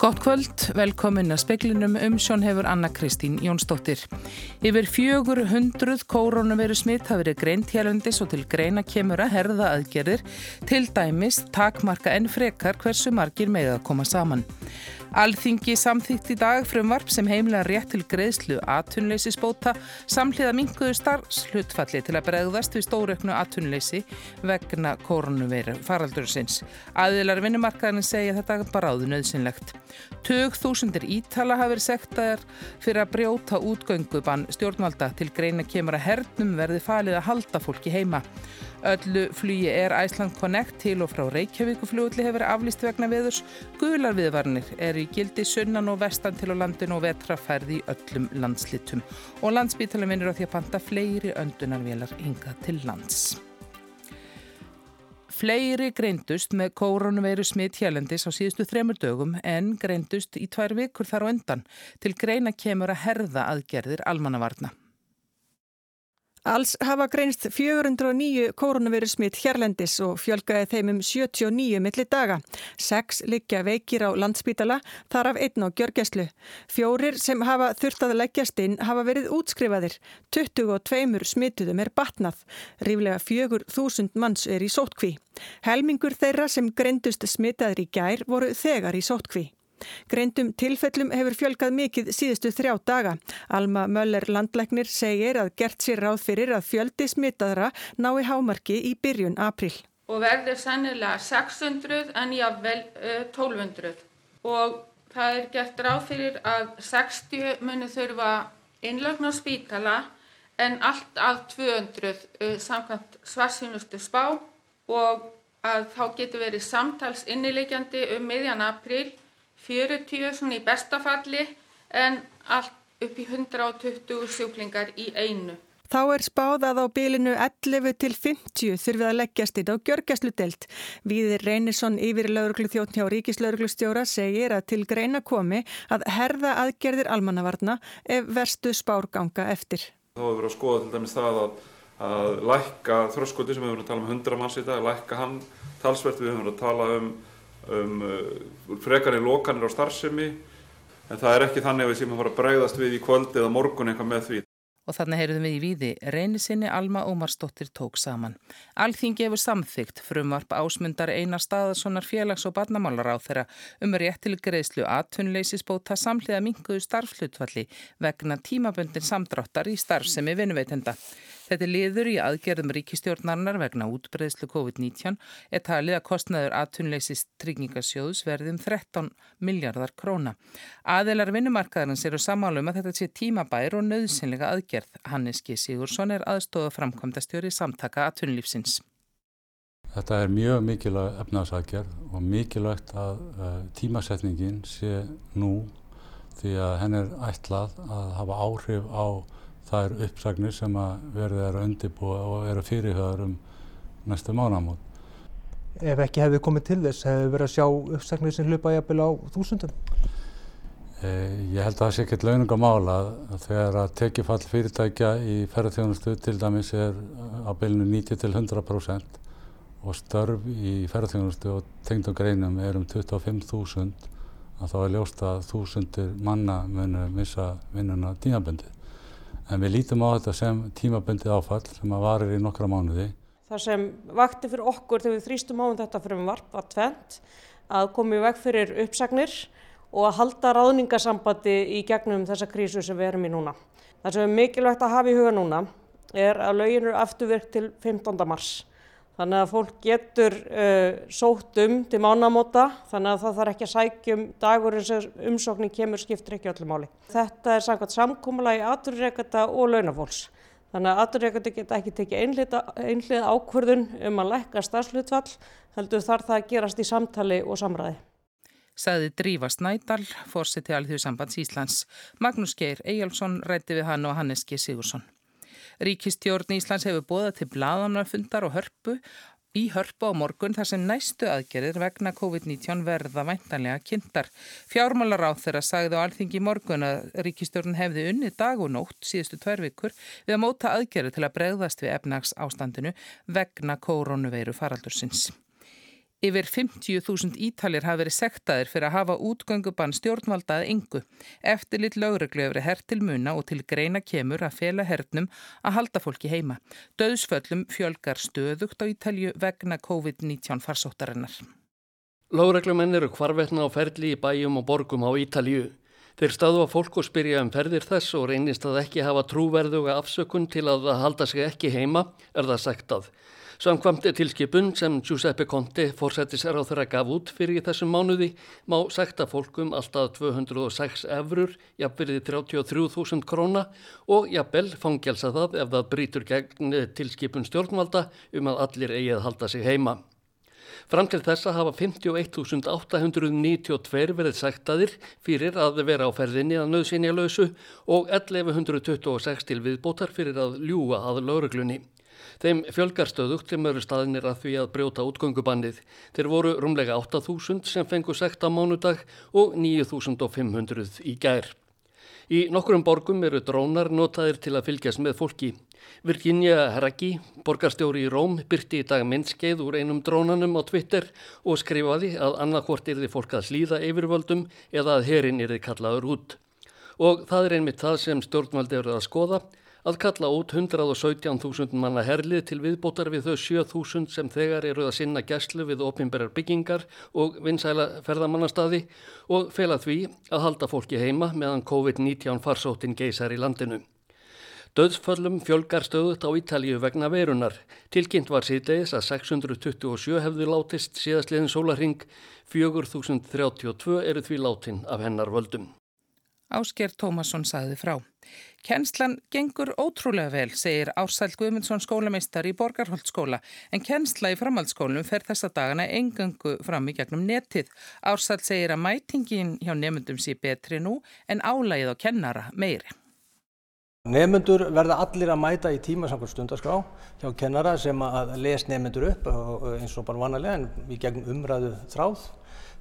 Gott kvöld, velkomin að speklinum um sjón hefur Anna Kristín Jónsdóttir. Yfir fjögur hundruð koronaviru smitt hafi verið greint hérlendis og til greina kemur að herða aðgerðir til dæmis takmarka en frekar hversu margir með að koma saman. Alþingi samþýtt í dag frumvarp sem heimlega rétt til greiðslu atunleysisbóta samhliða minguðu starfslutfalli til að bregðast við stórauknu atunleysi vegna koronaviru faraldursins. Aðilar vinnumarkaðin segja þetta bara áður nöðsynlegt. Tög þúsundir ítala hafi verið sektaðar fyrir að brjóta útgöngubann stjórnvalda til greina kemur að hernum verði falið að halda fólki heima. Öllu flugi er Æsland Connect til og frá Reykjavíkuflugulli hefur aflýst vegna viðurs. Guðlar viðvarnir er í gildi sunnan og vestan til á landin og vetrafærði í öllum landslitum. Og landsbítalum vinnur á því að panta fleiri öndunarvelar hinga til lands. Fleiri greindust með koronaveiru smitt hjælendis á síðustu þremur dögum en greindust í tvær vikur þar á undan til greina kemur að herða aðgerðir almannavarna. Alls hafa greinst 409 koronavirusmitt hérlendis og fjölgaði þeim um 79 milli daga. Seks liggja veikir á landsbítala, þar af einn á gjörgæslu. Fjórir sem hafa þurft að leggjast inn hafa verið útskrifaðir. 22 smituðum er batnað. Ríflega 4.000 manns er í sótkví. Helmingur þeirra sem greindust smitaðir í gær voru þegar í sótkví. Greindum tilfellum hefur fjölgað mikið síðustu þrjá daga. Alma Möller landlæknir segir að gert sér ráð fyrir að fjöldi smittaðra nái hámarki í byrjun april. Og verður sannilega 600 en jável 1200. Og það er gert ráð fyrir að 60 muni þurfa innlögn á spítala en allt að 200 samkvæmt svarsýnustu spá og að þá getur verið samtals innilegjandi um miðjan april 40 svona í bestafalli en allt upp í 120 sjúklingar í einu. Þá er spáðað á bylinu 11 til 50 þurfið að leggjast inn á gjörgjastludelt. Víðir Reynisson yfir lauruglu þjóttn hjá Ríkislauruglustjóra segir að til greina komi að herða aðgerðir almannavarna ef verstu spárganga eftir. Þá hefur verið að skoða til dæmis það að, að lækka þröskuldi sem við höfum að tala um 100 manns í dag, lækka hann talsvert við höfum að tala um um uh, frekarinn lokanir á starfsemi en það er ekki þannig að við séum að fara að bregðast við í kvöld eða morgun eitthvað með því. Og þannig heyrðum við í víði reynisinni Alma Ómarsdóttir tók saman. Alþingi hefur samþygt frumvarp ásmundar einar staðarssonar félags- og barnamálar á þeirra um rétt til greiðslu aðtunleysisbóta samhliða minguðu starflutvalli vegna tímaböndin samdráttar í starfsemi vinnuveitenda. Þetta liður í aðgerðum ríkistjórnarinnar vegna útbreðslu COVID-19 er talið að kostnaður aðtunleysist tryggingasjóðs verðum 13 miljardar króna. Aðeilar vinnumarkaðarins eru samálum að þetta sé tímabær og nöðsynlega aðgerð. Hannes G. Sigursson er aðstofa framkvæmdastjóri samtaka aðtunlífsins. Þetta er mjög mikilvæg efnarsaðgerð og mikilvægt að uh, tímasetningin sé nú því að henn er ætlað að hafa áhrif á er uppsagnir sem að verður að undibúa og eru fyrirhöður um næstu mánamót. Ef ekki hefði komið til þess, hefði verið að sjá uppsagnir sem hlupa jafnvel á þúsundum? Eh, ég held að það sé ekkert launung að mála að þegar að tekifall fyrirtækja í ferðarþjónustu til dæmis er á bylnu 90-100% og störf í ferðarþjónustu og tengdum greinum er um 25.000 að þá er ljóst að þúsundir manna munu missa vinnuna tímaböndið en við lítum á þetta sem tímabundið áfall sem að varir í nokkra mánuði. Það sem vakti fyrir okkur þegar við þrýstum á um þetta fyrir um varp var tvent að komið veg fyrir uppsagnir og að halda ráðningasambandi í gegnum þessa krísu sem við erum í núna. Það sem er mikilvægt að hafa í huga núna er að lögin eru afturvirk til 15. mars. Þannig að fólk getur uh, sótt um til mánamóta þannig að það þarf ekki að sækjum dagurinn sem umsóknin kemur skiptir ekki öllu máli. Þetta er samkvæmt samkómula í aturreikata og launafólks. Þannig að aturreikata geta ekki tekið einhlið ákvörðun um að lækka stafslutfall heldur þarf það að gerast í samtali og samræði. Saði Drífa Snædal, fórseti alþjóðu sambands Íslands. Magnús Geir Eyjálfsson rætti við hann og Hannes G. Sigursson. Ríkistjórn Íslands hefur bóðað til bladamnafundar og hörpu í hörpu á morgun þar sem næstu aðgerðir vegna COVID-19 verða væntanlega kynntar. Fjármálar á þeirra sagði á alþingi morgun að ríkistjórn hefði unni dag og nótt síðustu tvær vikur við að móta aðgerði til að bregðast við efnags ástandinu vegna koronaveiru faraldursins. Yfir 50.000 ítalir hafi verið sektaðir fyrir að hafa útgöngubann stjórnvaldaði yngu. Eftirlitt lögreglu hefur hert til muna og til greina kemur að fela hernum að halda fólki heima. Döðsföllum fjölgar stöðugt á Ítalju vegna COVID-19 farsóttarinnar. Lögreglumenn eru hvarvetna á ferli í bæjum og borgum á Ítalju. Þeir staðu að fólk og spyrja um ferðir þess og reynist að ekki hafa trúverðuga afsökun til að halda sig ekki heima, er það sagt að. Samkvamt tilskipun sem Giuseppe Conte fórsættis er á þeirra gaf út fyrir þessum mánuði má sekta fólkum alltaf 206 efrur, jafnverði 33.000 króna og jafnvel fangjelsa það ef það brítur gegn tilskipun stjórnvalda um að allir eigið halda sig heima. Fram til þessa hafa 51.892 verið sektaðir fyrir að vera á ferðinni að nöðsynja lausu og 1126 til viðbótar fyrir að ljúa að lauruglunni. Þeim fjölgarstöðugt sem eru staðinir að því að brjóta útgöngubannið. Þeir voru rúmlega 8.000 sem fengu sekt á mánudag og 9.500 í gær. Í nokkrum borgum eru drónar notaðir til að fylgjast með fólki. Virginia Heragi, borgarstjóri í Róm, byrti í dag minnskeið úr einum drónanum á Twitter og skrifaði að annarkvort yrði fólk að slíða yfirvöldum eða að herin yrði kallaður út. Og það er einmitt það sem stjórnvaldi eru að skoða að kalla út 117.000 manna herlið til viðbótar við þau 7.000 sem þegar eru að sinna gæslu við opimberar byggingar og vinsæla ferðamannastadi og fela því að halda fólki heima meðan COVID-19 farsóttin geysar í landinu. Döðsföllum fjölgar stöðut á Ítalíu vegna verunar. Tilkynnt var síðdeis að 627 hefðu látist síðastliðin sólaring, 4032 eru því látin af hennar völdum. Ásker Tómasson sagði frá. Kennslan gengur ótrúlega vel, segir Ársæl Guðmundsson skólameistar í Borgarholtskóla, en kennsla í framhaldsskólum fer þessa dagana engangu fram í gegnum netið. Ársæl segir að mætingin hjá nefndum sé betri nú en álægið á kennara meiri. Nefnendur verða allir að mæta í tíma samkvæmt stundaskrá hjá kennara sem að les nefnendur upp eins og bara vanalega en við gegnum umræðu þráð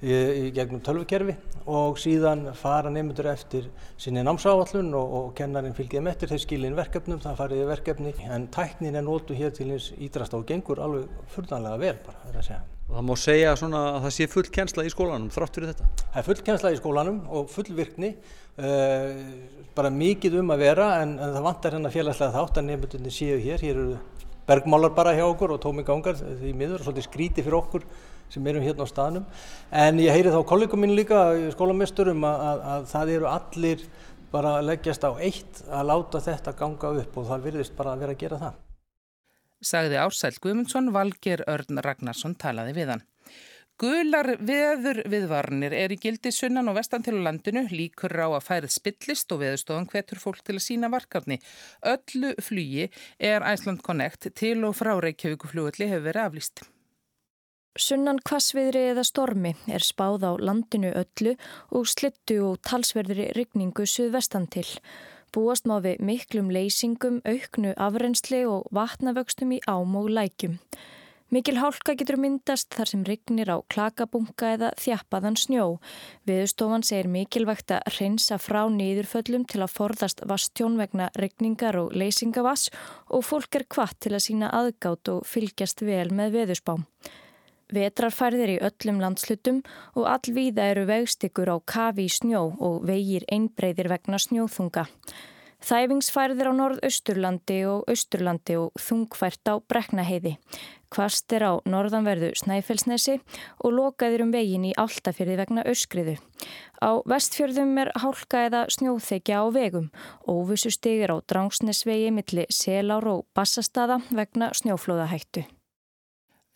í, í gegnum tölvukerfi og síðan fara nefndur eftir sinni námsáallun og, og kennarinn fylgið með eftir þeir skilin verkefnum, það fariði verkefni en tæknin er nótu hér til eins ídrast og gengur alveg fyrðanlega vel bara, er að segja. Það má segja svona að það sé full kennsla í skólanum, þrátt fyrir þetta? Það er full kennsla í skólanum og full virkni, uh, bara mikið um að vera en, en það vantar hérna félagslega þátt að nefndunni séu hér, hér eru bergmálar bara hjá okkur og tómi gangar því miður svolítið skríti fyrir okkur sem erum hérna á staðnum. En ég heyri þá kollegum mín líka, skólamesturum, að, að, að það eru allir bara að leggjast á eitt að láta þetta ganga upp og það virðist bara að vera að gera það. Sagði Ársæl Guðmundsson, Valger Örn Ragnarsson talaði við hann. Gular veður viðvarnir er í gildi sunnan og vestan til landinu, líkur á að færið spillist og veðustofan hvetur fólk til að sína varkafni. Öllu flugi er Iceland Connect til og frá Reykjavíkuflugulli hefur verið aflýst. Sunnan kvassviðri eða stormi er spáð á landinu öllu og slittu og talsverðri rigningu suðvestan til. Búast má við miklum leysingum, auknu afrensli og vatnavöxtum í ám og lækjum. Mikil hálka getur myndast þar sem rignir á klakabunga eða þjappaðan snjó. Viðstofan segir mikilvægt að reynsa frá nýðurföllum til að forðast vastjón vegna rigningar og leysingavass og fólk er kvart til að sína aðgátt og fylgjast vel með veðusbám. Vetrarfærðir í öllum landslutum og allvíða eru vegstykkur á kafi í snjó og vegir einbreyðir vegna snjóþunga. Þæfingsfærðir á norðausturlandi og austurlandi og þungfært á breknaheiði. Kvast er á norðanverðu Snæfellsnesi og lokaðir um vegin í Altafjörði vegna öskriðu. Á vestfjörðum er hálka eða snjóþekja á vegum. Óvissu stigir á Drangsnesvegi milli Selár og Bassastada vegna snjóflóðahættu.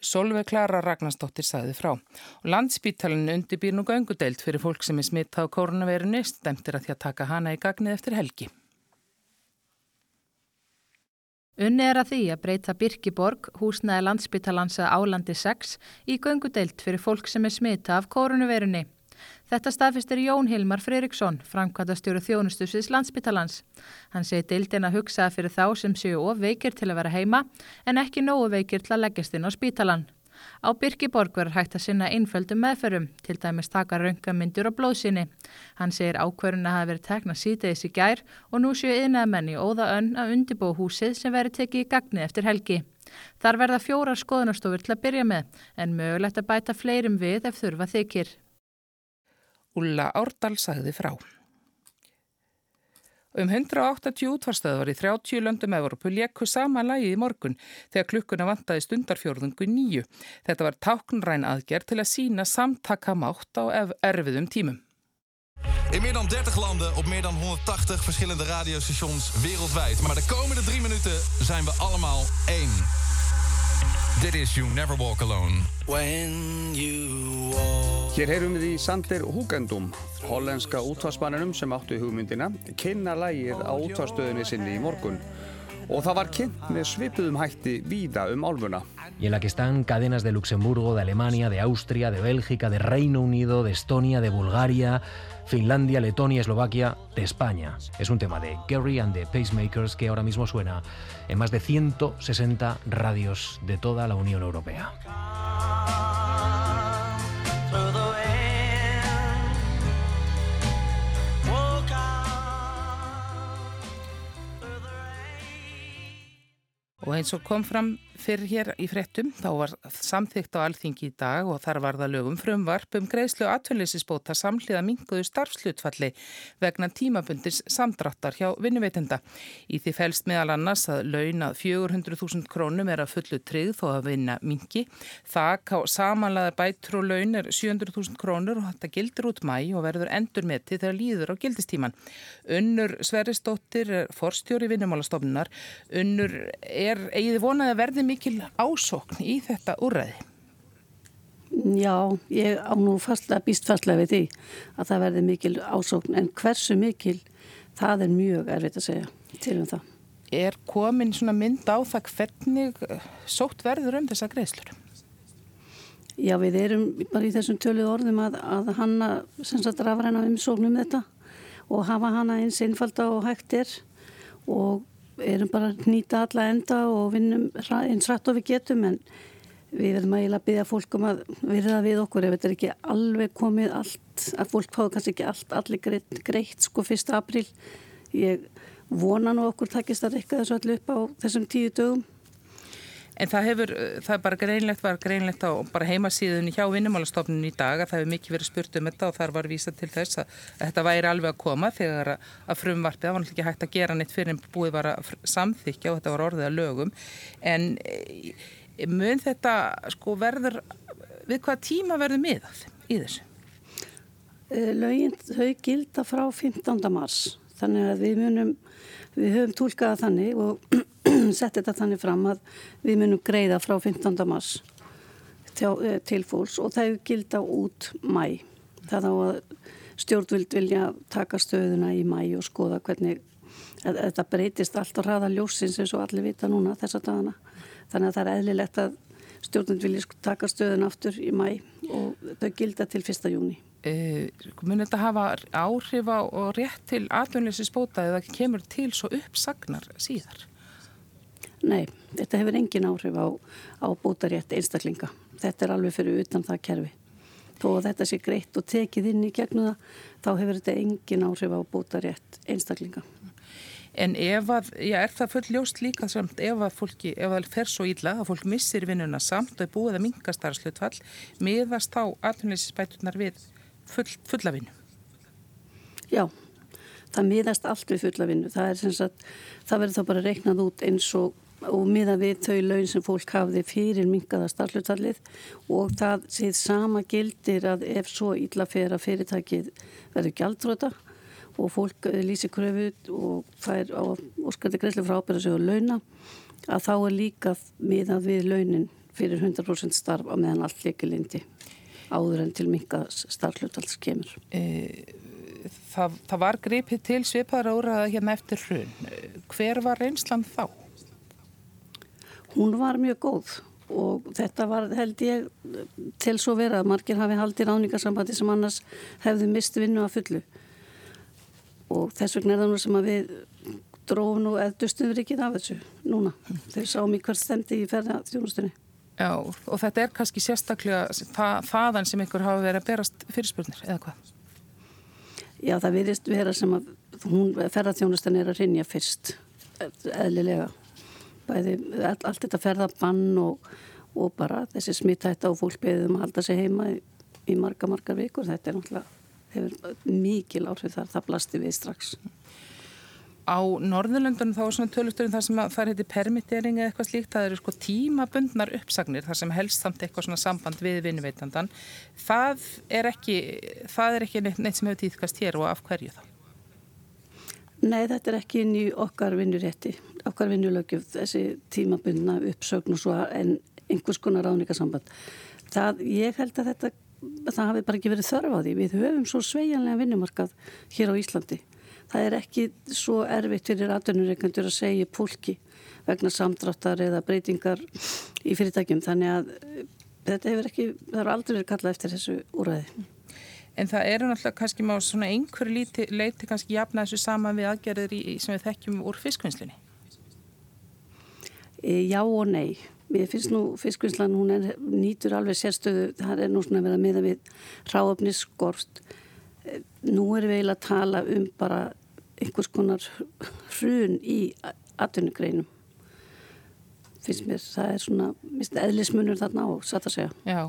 Solveig Klara Ragnarsdóttir sagði frá. Og landsbítalinn undirbýr nú göngudeild fyrir fólk sem er smittað á koronavirunni stemtir að því að taka hana í gagnið eftir helgi. Unni er að því að breyta Birkiborg, húsnaði landsbítalans að álandi 6 í göngudeild fyrir fólk sem er smittað af koronavirunni. Þetta staðfistir Jón Hilmar Freiriksson, framkvæmdastjóru þjónustusins landsbytalans. Hann segi deildin að hugsa fyrir þá sem séu of veikir til að vera heima en ekki nógu veikir til að leggjast inn á spítalan. Á Birkiborg verður hægt að sinna einföldum meðferum, til dæmis taka röngamindur og blóðsynni. Hann segir ákverðin að hafa verið tekna sítegis í gær og nú séu yðnaðmenni óða önn að undibó húsið sem verður tekið í gagni eftir helgi. Þar verða fjórar skoðunarstofur til að byrja með en mögulegt að bæta fleirum við ef þurfa þykir. Ulla Árdal sagði frá. Um 180 útvarstöðvar í 30 löndum Evropu lekku sama lagi í morgun þegar klukkuna vantaði stundarfjörðungu nýju. Þetta var táknræn aðgerð til að sína samtakamátt á erfiðum tímum. In meer dan 30 landen op meer dan 180 verschillende radiostations wereldwijd. Maar de komende drie minuten zijn we allemaal één. Dit is You Never Walk Alone. Hér heyrum við í Sander Hugendum, hollenska útvarsmannunum sem áttu í hugmyndina, kynna lægið á útvarstöðinni sinni í morgun. Og það var kynnt með svipuðum hætti víða um álfuna. Y en la que están cadenas de Luxemburgo, de Alemania, de Austria, de Bélgica, de Reino Unido, de Estonia, de Bulgaria, Finlandia, Letonia, Eslovaquia, de España. Es un tema de Gary and the Pacemakers que ahora mismo suena en más de 160 radios de toda la Unión Europea. Og eins og kom fram fyrir hér í frettum þá var samþygt á alþingi í dag og þar var það lögum frumvarp um greiðslu og atvinnleysisbóta samhliða minguðu starfslutfalli vegna tímabundis samdrattar hjá vinnuveitenda. Í því fælst meðal annars að launað 400.000 krónum er að fullu treyð þó að vinna mingi. Þak á samanlega bætur og laun er 700.000 krónur og þetta gildir út mæ og verður endur meti þegar líður á gildistíman. Unnur Sveristóttir er forstjóri vinnumálastofnunar. Unnur er eigið vonaði að verði mikil ásokn í þetta úrræði? Já, ég á nú fastlega, býst fastlega við því að það verði mikil ásokn en hversu mikil, það er mjög erfitt að segja til um það. Er komin svona mynd á það hvernig eh, sótt verður um þessa greiðslur? Já, við erum bara í þessum töluð orðum að, að hanna sem sagt rafræna umsóknum þetta og hafa hana eins einfalda og hægt er og erum bara að nýta alla enda og vinnum eins rætt og við getum en við verðum að byggja fólk um að virða við okkur ef þetta er ekki alveg komið allt, að fólk fáið kannski ekki allt allir greitt, greitt sko 1. april ég vona nú okkur takist að reyka þessu allir upp á þessum tíu dögum En það hefur, það er bara greinlegt, var greinlegt á bara heimasíðunni hjá vinnumálastofnun í dag að það hefur mikið verið spurt um þetta og þar var vísað til þess að, að þetta væri alveg að koma þegar að, frumvarpið, það var náttúrulega ekki hægt að gera neitt fyrir en búið var að samþykja og þetta var orðið að lögum en e, mun þetta sko verður, við hvað tíma verður miðað í þessu? E, lögin, þau gilda frá 15. mars þannig að við munum, við höfum tólkaða þannig og sett þetta þannig fram að við munum greiða frá 15. mars eh, til fólks og það gilda út mæ. Það á að stjórnvild vilja taka stöðuna í mæ og skoða hvernig þetta breytist allt á hraða ljósins eins og allir vita núna þessa dagana. Þannig að það er eðlilegt að stjórnvild vilja taka stöðuna aftur í mæ og þau gilda til 1. júni. Uh, mun þetta hafa áhrif á og rétt til atvinnleysi spóta eða kemur til svo uppsagnar síðar? Nei, þetta hefur engin áhrif á, á bútarétt einstaklinga. Þetta er alveg fyrir utan það kerfi. Þó að þetta sé greitt og tekið inn í gegnum það, þá hefur þetta engin áhrif á bútarétt einstaklinga. En ef að, já, er það full ljóst líka samt ef að fólki, ef það fer svo íla að fólk missir vinnuna samt og er búið að minga starfslutfall, miðast þá atvinnleysispætunar við full, fulla vinnu? Já, það miðast allt við fulla vinnu. Það er sem sagt, það verður þá bara reiknað út eins og og miða við þau laun sem fólk hafði fyrir mingaða starflutallið og það séð sama gildir að ef svo illa fer að fyrirtækið verður gjaldrota og fólk eh, lýsi kröfu og fær á óskandi greiðslu frá ábyrðasögu og launa að þá er líka miðað við launin fyrir 100% starf á meðan allt leikilindi áður en til mingaða starflutalls kemur. E, það, það var gripið til svipaðra úrraða hérna eftir hrun. Hver var reynslan þá? Hún var mjög góð og þetta var held ég til svo vera að margir hafi haldið ráningarsambandi sem annars hefðu mist vinnu að fullu. Og þess vegna er það nú sem að við drófum og eðdustum við ekki af þessu núna. Þeir sáum í hvert stemdi í ferða þjónustunni Já og þetta er kannski sérstaklega það, þaðan sem ykkur hafa verið að berast fyrirspurnir eða hvað? Já það virðist vera sem að hún ferða þjónustunni er að rinja fyrst eðlilega bæði allt þetta ferðabann og, og bara þessi smittætta og fólk beðum að halda sig heima í, í marga, marga vikur. Þetta er náttúrulega, hefur mikil áhrif þar, það blasti við strax. Á Norðurlöndunum þá er svona tölusturinn þar sem það heiti permittering eða eitthvað slíkt, það eru sko tímabundnar uppsagnir þar sem helst samt eitthvað svona samband við vinnuveitandan. Það er ekki, það er ekki neitt, neitt sem hefur týðkast hér og af hverju þá? Nei, þetta er ekki inn í okkar vinnurétti, okkar vinnulögjöf, þessi tímabundna uppsögn og svo en einhvers konar ráningasamband. Það, ég held að þetta, það hafi bara ekki verið þörf á því. Við höfum svo sveianlega vinnumarkað hér á Íslandi. Það er ekki svo erfitt fyrir atvinnureikandur að segja pólki vegna samdráttar eða breytingar í fyrirtækjum. Þannig að þetta hefur ekki, það har aldrei verið kallað eftir þessu úræði. En það eru náttúrulega kannski má svona einhverju leiti kannski jafna þessu sama við aðgerðir í, sem við þekkjum úr fiskvinnslinni? E, já og nei. Mér finnst nú fiskvinnslan, hún er, nýtur alveg sérstöðu, það er nú svona verið að miða við ráöfnisskort. E, nú erum við eiginlega að tala um bara einhvers konar hrun í atvinnugreinum. Finnst mér, það er svona, minnst eðlismunur þarna á, satt að segja. Já,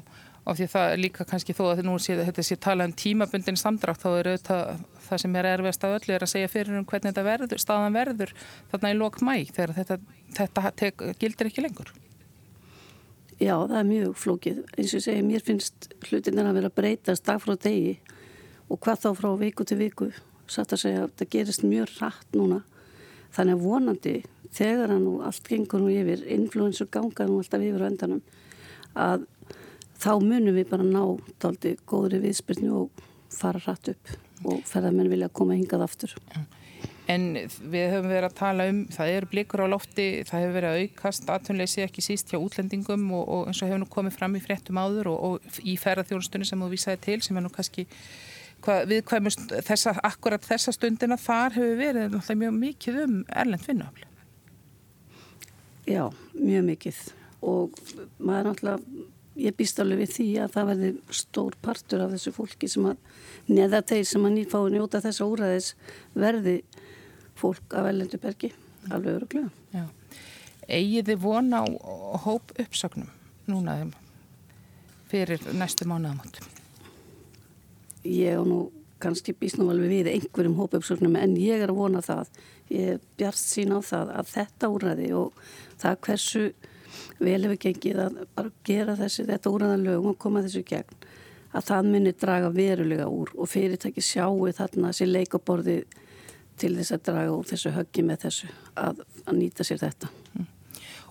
og því það líka kannski þó að nú sé þetta sé tala um tímabundin samdrátt þá er auðvitað það sem er erfiðast af öllu er að segja fyrir um hvernig þetta verður, staðan verður þarna í lok mæ þegar þetta, þetta tek, gildir ekki lengur. Já, það er mjög flókið. Eins og segi, mér finnst hlutinir að vera að breytast dag frá degi og hvað þá frá viku til viku. Satt að segja, það gerist mjög rætt núna. Þannig að vonandi, þegar hann og allt gengur nú yfir, influensur ganga nú alltaf yfir á endanum, að þá munum við bara ná daldi góðri viðspilnu og fara rætt upp og ferðarmenn vilja koma hingað aftur. En við höfum verið að tala um, það eru blikur á lofti, það hefur verið að aukast aðtunleysi ekki síst hjá útlendingum og, og eins og hefur nú komið fram í fréttum áður og, og í ferðarþjónustunni sem þú vísaði til sem er nú kannski viðkvæmust þessa, akkurat þessa stundina þar hefur verið mjög mikið um erlend vinnuafli. Já, mjög mikið og maður náttúrulega ég býst alveg við því að það verði stór partur af þessu fólki sem að neða þeir sem að nýfái njóta þessa úræðis verði fólk af ellendu bergi, alveg öruglega. Egið þið vona á hóp uppsögnum núna fyrir næstu mánuðamönd? Ég og nú kannski býst nú alveg við einhverjum hóp uppsögnum en ég er að vona það, ég bjart sín á það að þetta úræði og það hversu vel hefur gengið að bara gera þessi þetta úrraðan lögum og koma þessu gegn að það myndir draga verulega úr og fyrirtæki sjáu þarna þessi leikaborði til þess að draga úr þessu höggi með þessu að, að nýta sér þetta. Mm.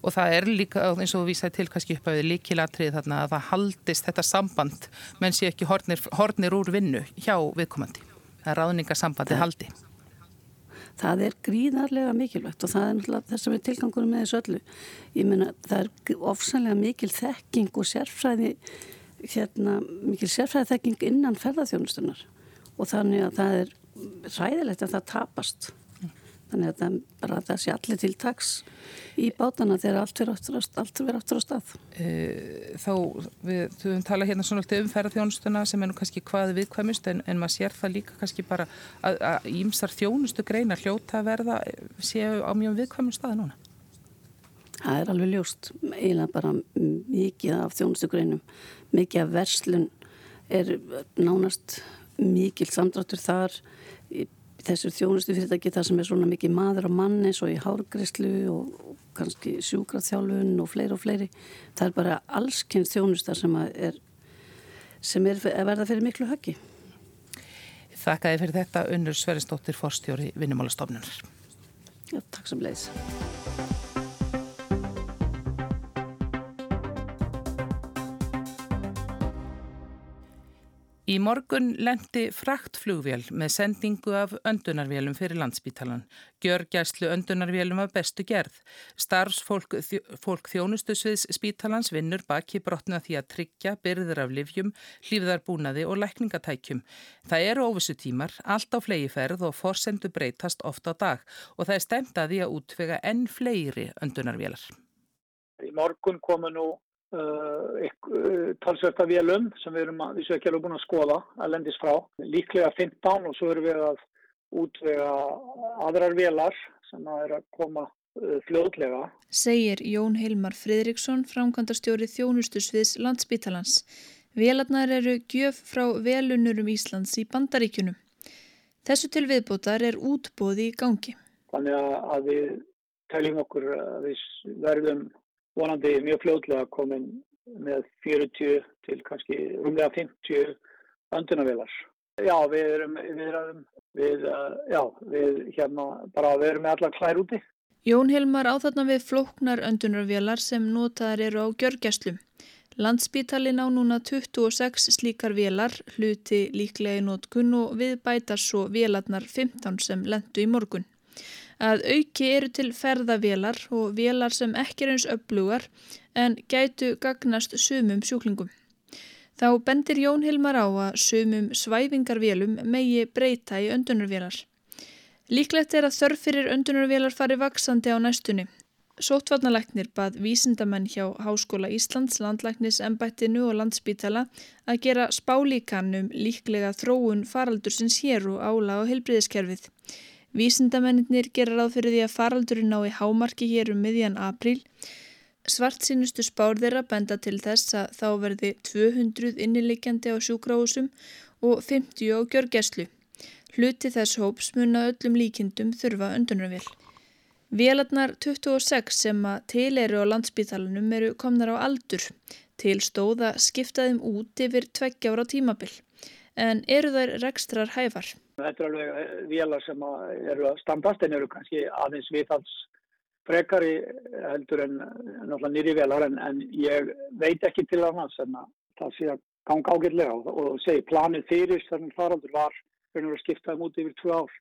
Og það er líka eins og við vísaði til kannski upp að við líkilatrið þarna að það haldist þetta samband menn sé ekki hornir, hornir úr vinnu hjá viðkomandi. Það er ráðningasambandi haldi það er gríðarlega mikilvægt og það er náttúrulega þess að við tilgangunum með þessu öllu. Ég meina það er ofsanlega mikil þekking og sérfræði, hérna, mikil sérfræði þekking innan ferðarþjónustunar og þannig að það er ræðilegt að það tapast. Þannig að það, bara, það sé allir til taks í bátana þegar allt verður aftur á stað. Eh, þá við höfum talað hérna svona um ferðarþjónustuna sem er nú kannski hvað viðkvæmust en, en maður sér það líka kannski bara að ímsar þjónustu greina hljóta að verða séu á mjög viðkvæmum staði núna. Það er alveg ljóst, eiginlega bara mikið af þjónustu greinum, mikið af verslun er nánast mikil samdráttur þar þessu þjónustu fyrirtæki þar sem er svona mikið maður og mann eins og í hárgrislu og, kannski sjúkraþjálfun og fleiri og fleiri. Það er bara allskynnt þjónusta sem er, sem er að verða fyrir miklu höggi. Þakkaði fyrir þetta unnur Sveristóttir Forstjóri Vinnumálastofnunar. Já, takk sem leiðis. Í morgun lendi fraktflugvél með sendingu af öndunarvélum fyrir landsbítalan. Gjörgæslu öndunarvélum af bestu gerð. Starfsfólk fólk þjónustusviðs spítalans vinnur baki brotna því að tryggja byrðir af livjum, hlýfðarbúnaði og lækningatækjum. Það eru óvissu tímar, allt á flegiferð og forsendu breytast oft á dag og það er stemt að því að útvega enn fleiri öndunarvélar. Í morgun komu nú Uh, uh, talsverta vélum sem við erum að, við séum ekki alveg búin að skoða að lendist frá. Líklega 15 og svo erum við að útvega aðrar vélar sem að er að koma uh, fljóðlega. Segir Jón Hilmar Fridriksson, framkvæmdarstjóri þjónustusviðs landsbítalans. Vélarnar eru gjöf frá velunurum Íslands í bandaríkunum. Þessu til viðbótar er útbóði í gangi. Þannig að við teljum okkur að við verðum vonandi mjög fljóðlega komin með 40 til kannski umlega 50 öndunavilar. Já, við erum, við erum, við, já, við hérna bara við erum með allar klær úti. Jón Hilmar áþarna við flóknar öndunarvélar sem notaðar eru á gjörgjastlum. Landspítalin á núna 26 slíkar vélar, hluti líklega í nótkunn og við bætar svo vélarnar 15 sem lendu í morgun. Að auki eru til ferðavélar og vélar sem ekki er eins upplugar en gætu gagnast sumum sjúklingum. Þá bendir Jón Hilmar á að sumum svæfingarvélum megi breyta í öndunarvélar. Líklegt er að þörf fyrir öndunarvélar fari vaksandi á næstunni. Sótvarnalæknir bað vísindamenn hjá Háskóla Íslands, landlæknis, embættinu og landsbítala að gera spálíkanum líklega þróun faraldursins hér og ála á heilbriðiskerfið. Vísindamennir gera ráð fyrir því að faraldurinn ái hámarki hér um miðjan apríl. Svart sínustu spár þeirra benda til þess að þá verði 200 innileikjandi á sjúkráhusum og 50 á gjörgeslu. Hluti þess hóps munna öllum líkindum þurfa öndunarvél. Vélarnar 26 sem að til eru á landsbítalunum eru komnar á aldur til stóða skiptaðum út yfir tveggjára tímabil en eru þær rekstrar hæfar. Þetta er alveg vélar sem að eru að standast en eru kannski aðeins viðhals frekari heldur en náttúrulega nýri vélar en, en ég veit ekki til annars en það sé að ganga ágætlega og, og segi planið fyrir þannig faraldur var að skiptaðum út yfir tvö ár.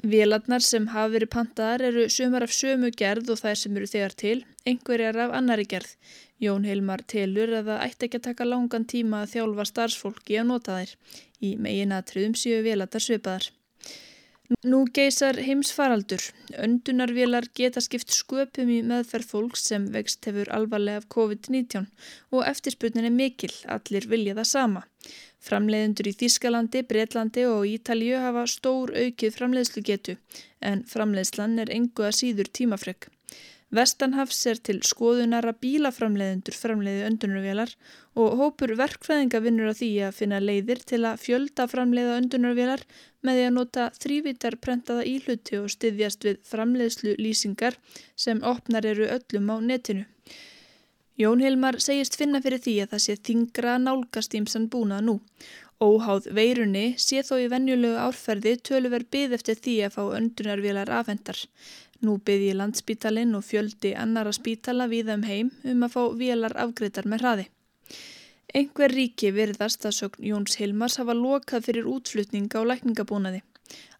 Vélarnar sem hafa verið pantaðar eru sumar af sömu gerð og þær sem eru þegar til, einhverjar af annari gerð. Jón Hilmar telur að það ætti ekki að taka langan tíma að þjálfa starfsfólki að nota þær. Í meginatriðum séu vélarnar svipaðar. Nú geysar heimsfaraldur. Öndunarvélar geta skipt sköpum í meðferð fólks sem vext hefur alvarlega af COVID-19 og eftirspurnin er mikil, allir vilja það sama. Framleiðendur í Þískalandi, Breitlandi og Ítalju hafa stór aukið framleiðslugetu en framleiðslan er engu að síður tímafreg. Vestanhafs er til skoðunara bílaframleiðendur framleiði öndunarvélar og hópur verkfræðinga vinnur á því að finna leiðir til að fjölda framleiða öndunarvélar með því að nota þrývítar prentaða íhluti og styðjast við framleiðslu lýsingar sem opnar eru öllum á netinu. Jón Hilmar segist finna fyrir því að það sé þingra nálgast ímsan búnað nú. Óháð veirunni sé þó í venjulegu árferði töluver byð eftir því að fá öndunarvélar afhendar. Nú byði landspítalinn og fjöldi annara spítala við um heim um að fá vélar afgreitar með hraði. Einhver ríki virðast að sögn Jóns Hilmars hafa lokað fyrir útflutning á lækningabúnaði.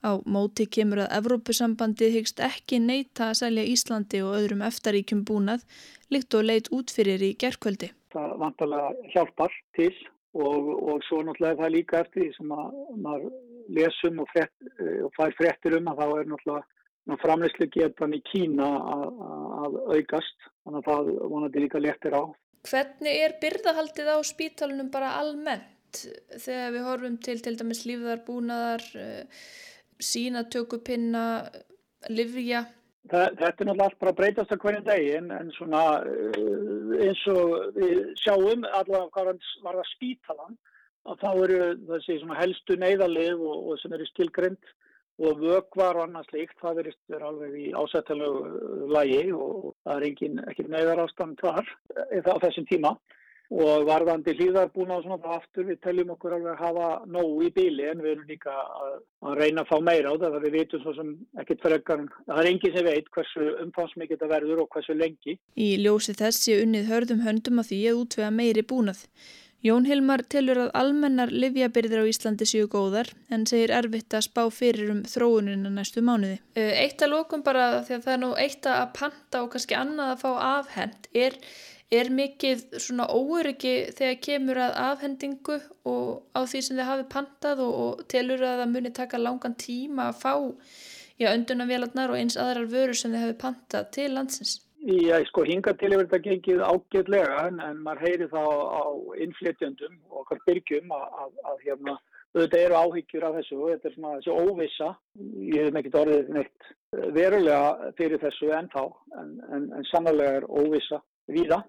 Á móti kemur að Evrópusambandið hyggst ekki neyta að selja Íslandi og öðrum eftaríkjum búnað líkt og leit út fyrir í gerðkvöldi. Það vantarlega hjálpar til og, og svo náttúrulega það líka eftir því sem að maður lesum og, frett, og fær frettir um að þá er náttúrulega framleyslu getan í Kína að, að aukast þannig að það vonandi líka léttir á. Hvernig er byrðahaldið á spítalunum bara almennt þegar við horfum til til dæmis lífðarbúnaðar, eh, sínatökupinna, livja? Þetta er náttúrulega allt bara breytast á hverjum degi en, en svona eh, eins og við sjáum allavega hvað var það spítalan að þá eru þessi helstu neyðalið og, og sem eru stilgrind og vögvar og annað slíkt, það verist verið alveg í ásættalegu lægi og það er engin, ekki neyðar ástand þar eh, á þessum tíma og varðandi hlýðarbúna og svona þá aftur við teljum okkur alveg að hafa nógu í bíli en við erum líka að, að reyna að fá meira á það við vitum svo sem ekkert frekar það er engin sem veit hversu umfansmikið þetta verður og hversu lengi. Í ljósi þessi unnið hörðum höndum að því að útvega meiri búnað. Jón Hilmar telur að almennar livjabyrðir á Íslandi séu góðar en segir erfitt að spá fyrir um þróunina næstu mánuði. Eitt að lókum bara því að það er nú eitt að panta og kannski annað að fá afhend. Er, er mikið svona óöryggi þegar kemur að afhendingu og á því sem þið hafi pantað og, og telur að það muni taka langan tíma að fá öndunavélarnar og eins aðrar vörur sem þið hafi pantað til landsins? Já, sko, hinga til yfir þetta gengið ágjörlega en, en maður heyri þá á innflytjandum og okkar byrgjum að, að, að hérna, auðvitað eru áhyggjur af þessu og þetta er svona þessu óvissa. Ég hef ekki orðið neitt verulega fyrir þessu ennþá en, en, en sannlega er óvissa víða.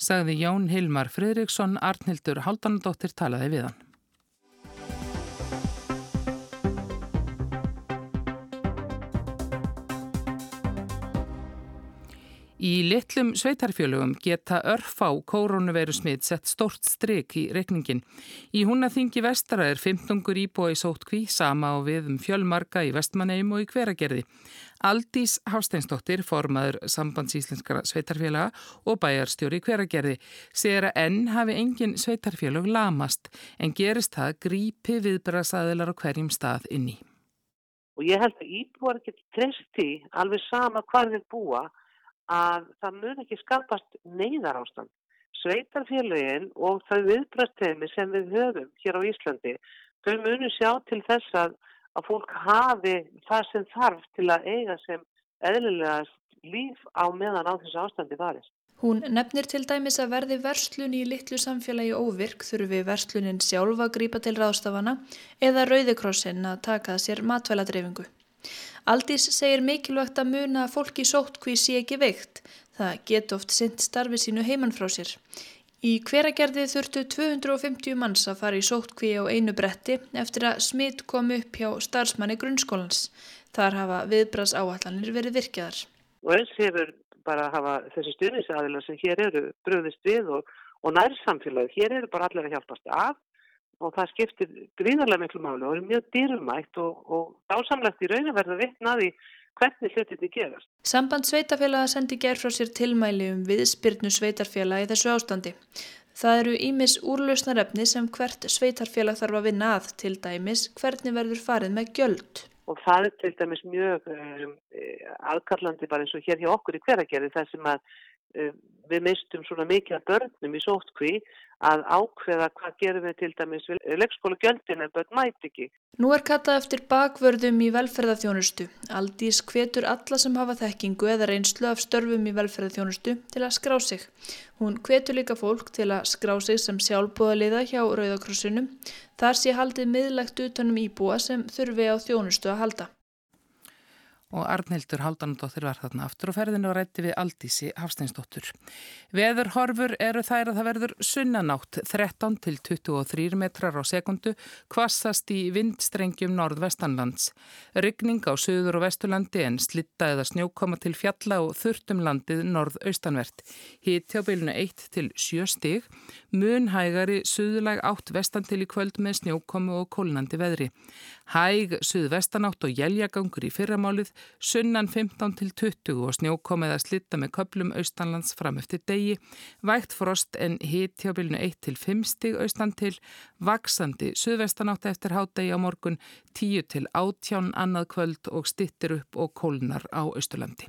Sagði Jón Hilmar Fridriksson, Arnhildur Haldanadóttir talaði við hann. Í litlum sveitarfjölugum geta örfá koronaviru smitt sett stort stryk í rekningin. Í húnaþingi vestara er 15 íbúi sótkví, sama á við um fjölmarka í vestmanneim og í hveragerði. Aldís Hásteinsdóttir, formaður sambandsíslenskara sveitarfjölaga og bæjarstjóri í hveragerði, segir að enn hafi engin sveitarfjölug lamast en gerist það grípi viðbærasaðilar á hverjum stað inni. Og ég held að íbúar getur treyst í alveg sama hvað við búa að það mun ekki skapast neyðar ástand. Sveitarfélagin og þau viðbrastemi sem við höfum hér á Íslandi, þau munu sjá til þess að, að fólk hafi það sem þarf til að eiga sem eðlilegast líf á meðan á þessu ástandi varist. Hún nefnir til dæmis að verði verslun í litlu samfélagi óvirk þurfi verslunin sjálfa að grípa til ráðstafana eða rauðikrossin að taka sér matvæladreyfingu. Aldís segir mikilvægt að muna að fólki sóttkví sé ekki veikt. Það get oft sint starfi sínu heimann frá sér. Í hveragerði þurftu 250 manns að fara í sóttkví á einu bretti eftir að smitt kom upp hjá starfsmanni grunnskólans. Þar hafa viðbras áallanir verið virkjaðar. Og eins hefur bara að hafa þessi stjórnisaðila sem hér eru bröðist við og, og nærsamfélagi. Hér eru bara allir að hjálpast af og það skiptir gríðarlega miklu máli og er mjög dýrumætt og, og dásamlegt í rauninu verða vittnaði hvernig hlutinni gerast. Samband sveitafélaga sendi gerð frá sér tilmæli um viðspyrnu sveitarfélaga í þessu ástandi. Það eru ímis úrlausnarefni sem hvert sveitarfélag þarf að vinna að til dæmis hvernig verður farið með gjöld. Og það er til dæmis mjög um, aðkallandi bara eins og hér hjá okkur í hveragerði þar sem að við mistum svona mikið af börnum í sóttkví að ákveða hvað gerum við til dæmis leikskóla gjöldin en börn mæti ekki. Nú er kattað eftir bakvörðum í velferðarþjónustu. Aldís hvetur alla sem hafa þekkingu eða reynslu af störfum í velferðarþjónustu til að skrá sig. Hún hvetur líka fólk til að skrá sig sem sjálfbúðaliða hjá Rauðakrossunum. Þar sé haldið miðlegt utanum íbúa sem þurfi á þjónustu að halda og Arnhildur Haldanadóttir var þarna aftur og ferðinu og rætti við Aldísi Hafsteinsdóttur. Veðurhorfur eru þær að það verður sunnanátt 13 til 23 metrar á sekundu kvassast í vindstrengjum norðvestanlands. Ryggning á söður og vesturlandi en slitta eða snjókoma til fjalla og þurftum landið norðaustanvert. Hitt hjá bylunu 1 til 7 stig, mun hægari söðulag átt vestan til í kvöld með snjókomu og kólnandi veðri. Hæg söðvestanátt og jæljagangur í fyrramálið sunnan 15 til 20 og snjókomið að slitta með köplum austanlands fram eftir degi, vægt frost en bylnu 1 til 5 stig austan til, vaksandi suðvestanátt eftir hádegi á morgun 10 til 18 annað kvöld og stittir upp og kólnar á austurlandi.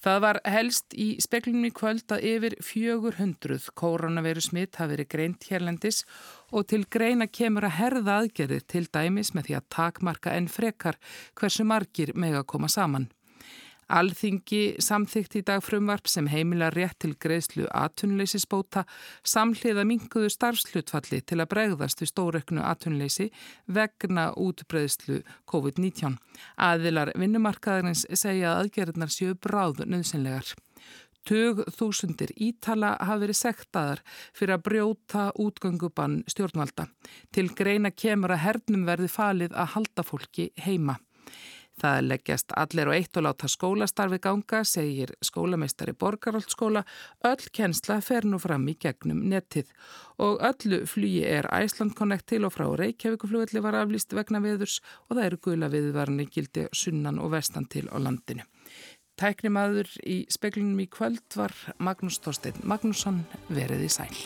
Það var helst í speklunum í kvöld að yfir 400 koronaviru smitt hafi verið greint hérlendis og til greina kemur að herða aðgerðir til dæmis með því að takmarka en frekar hversu margir meg að koma saman. Alþingi samþygt í dag frumvarp sem heimila rétt til greiðslu atunleysisbóta samhliða minguðu starfslutfalli til að bregðast við stóreknu atunleysi vegna útbreiðslu COVID-19. Aðilar vinnumarkaðarins segja að aðgerðnar séu bráð nöðsynlegar. Tug þúsundir ítala hafi verið sektaðar fyrir að brjóta útgöngubann stjórnvalda. Til greina kemur að hernum verði falið að halda fólki heima. Það leggjast allir og eitt og láta skólastarfi ganga, segir skólameistari Borgarholtskóla. Öll kennsla fer nú fram í gegnum nettið og öllu flugi er Æsland Connect til og frá Reykjavíkuflugvelli var aflýst vegna veðurs og það eru guðla viðvarni gildi sunnan og vestan til á landinu. Tæknimaður í speklunum í kvöld var Magnús Þorstein Magnússon verið í sæl.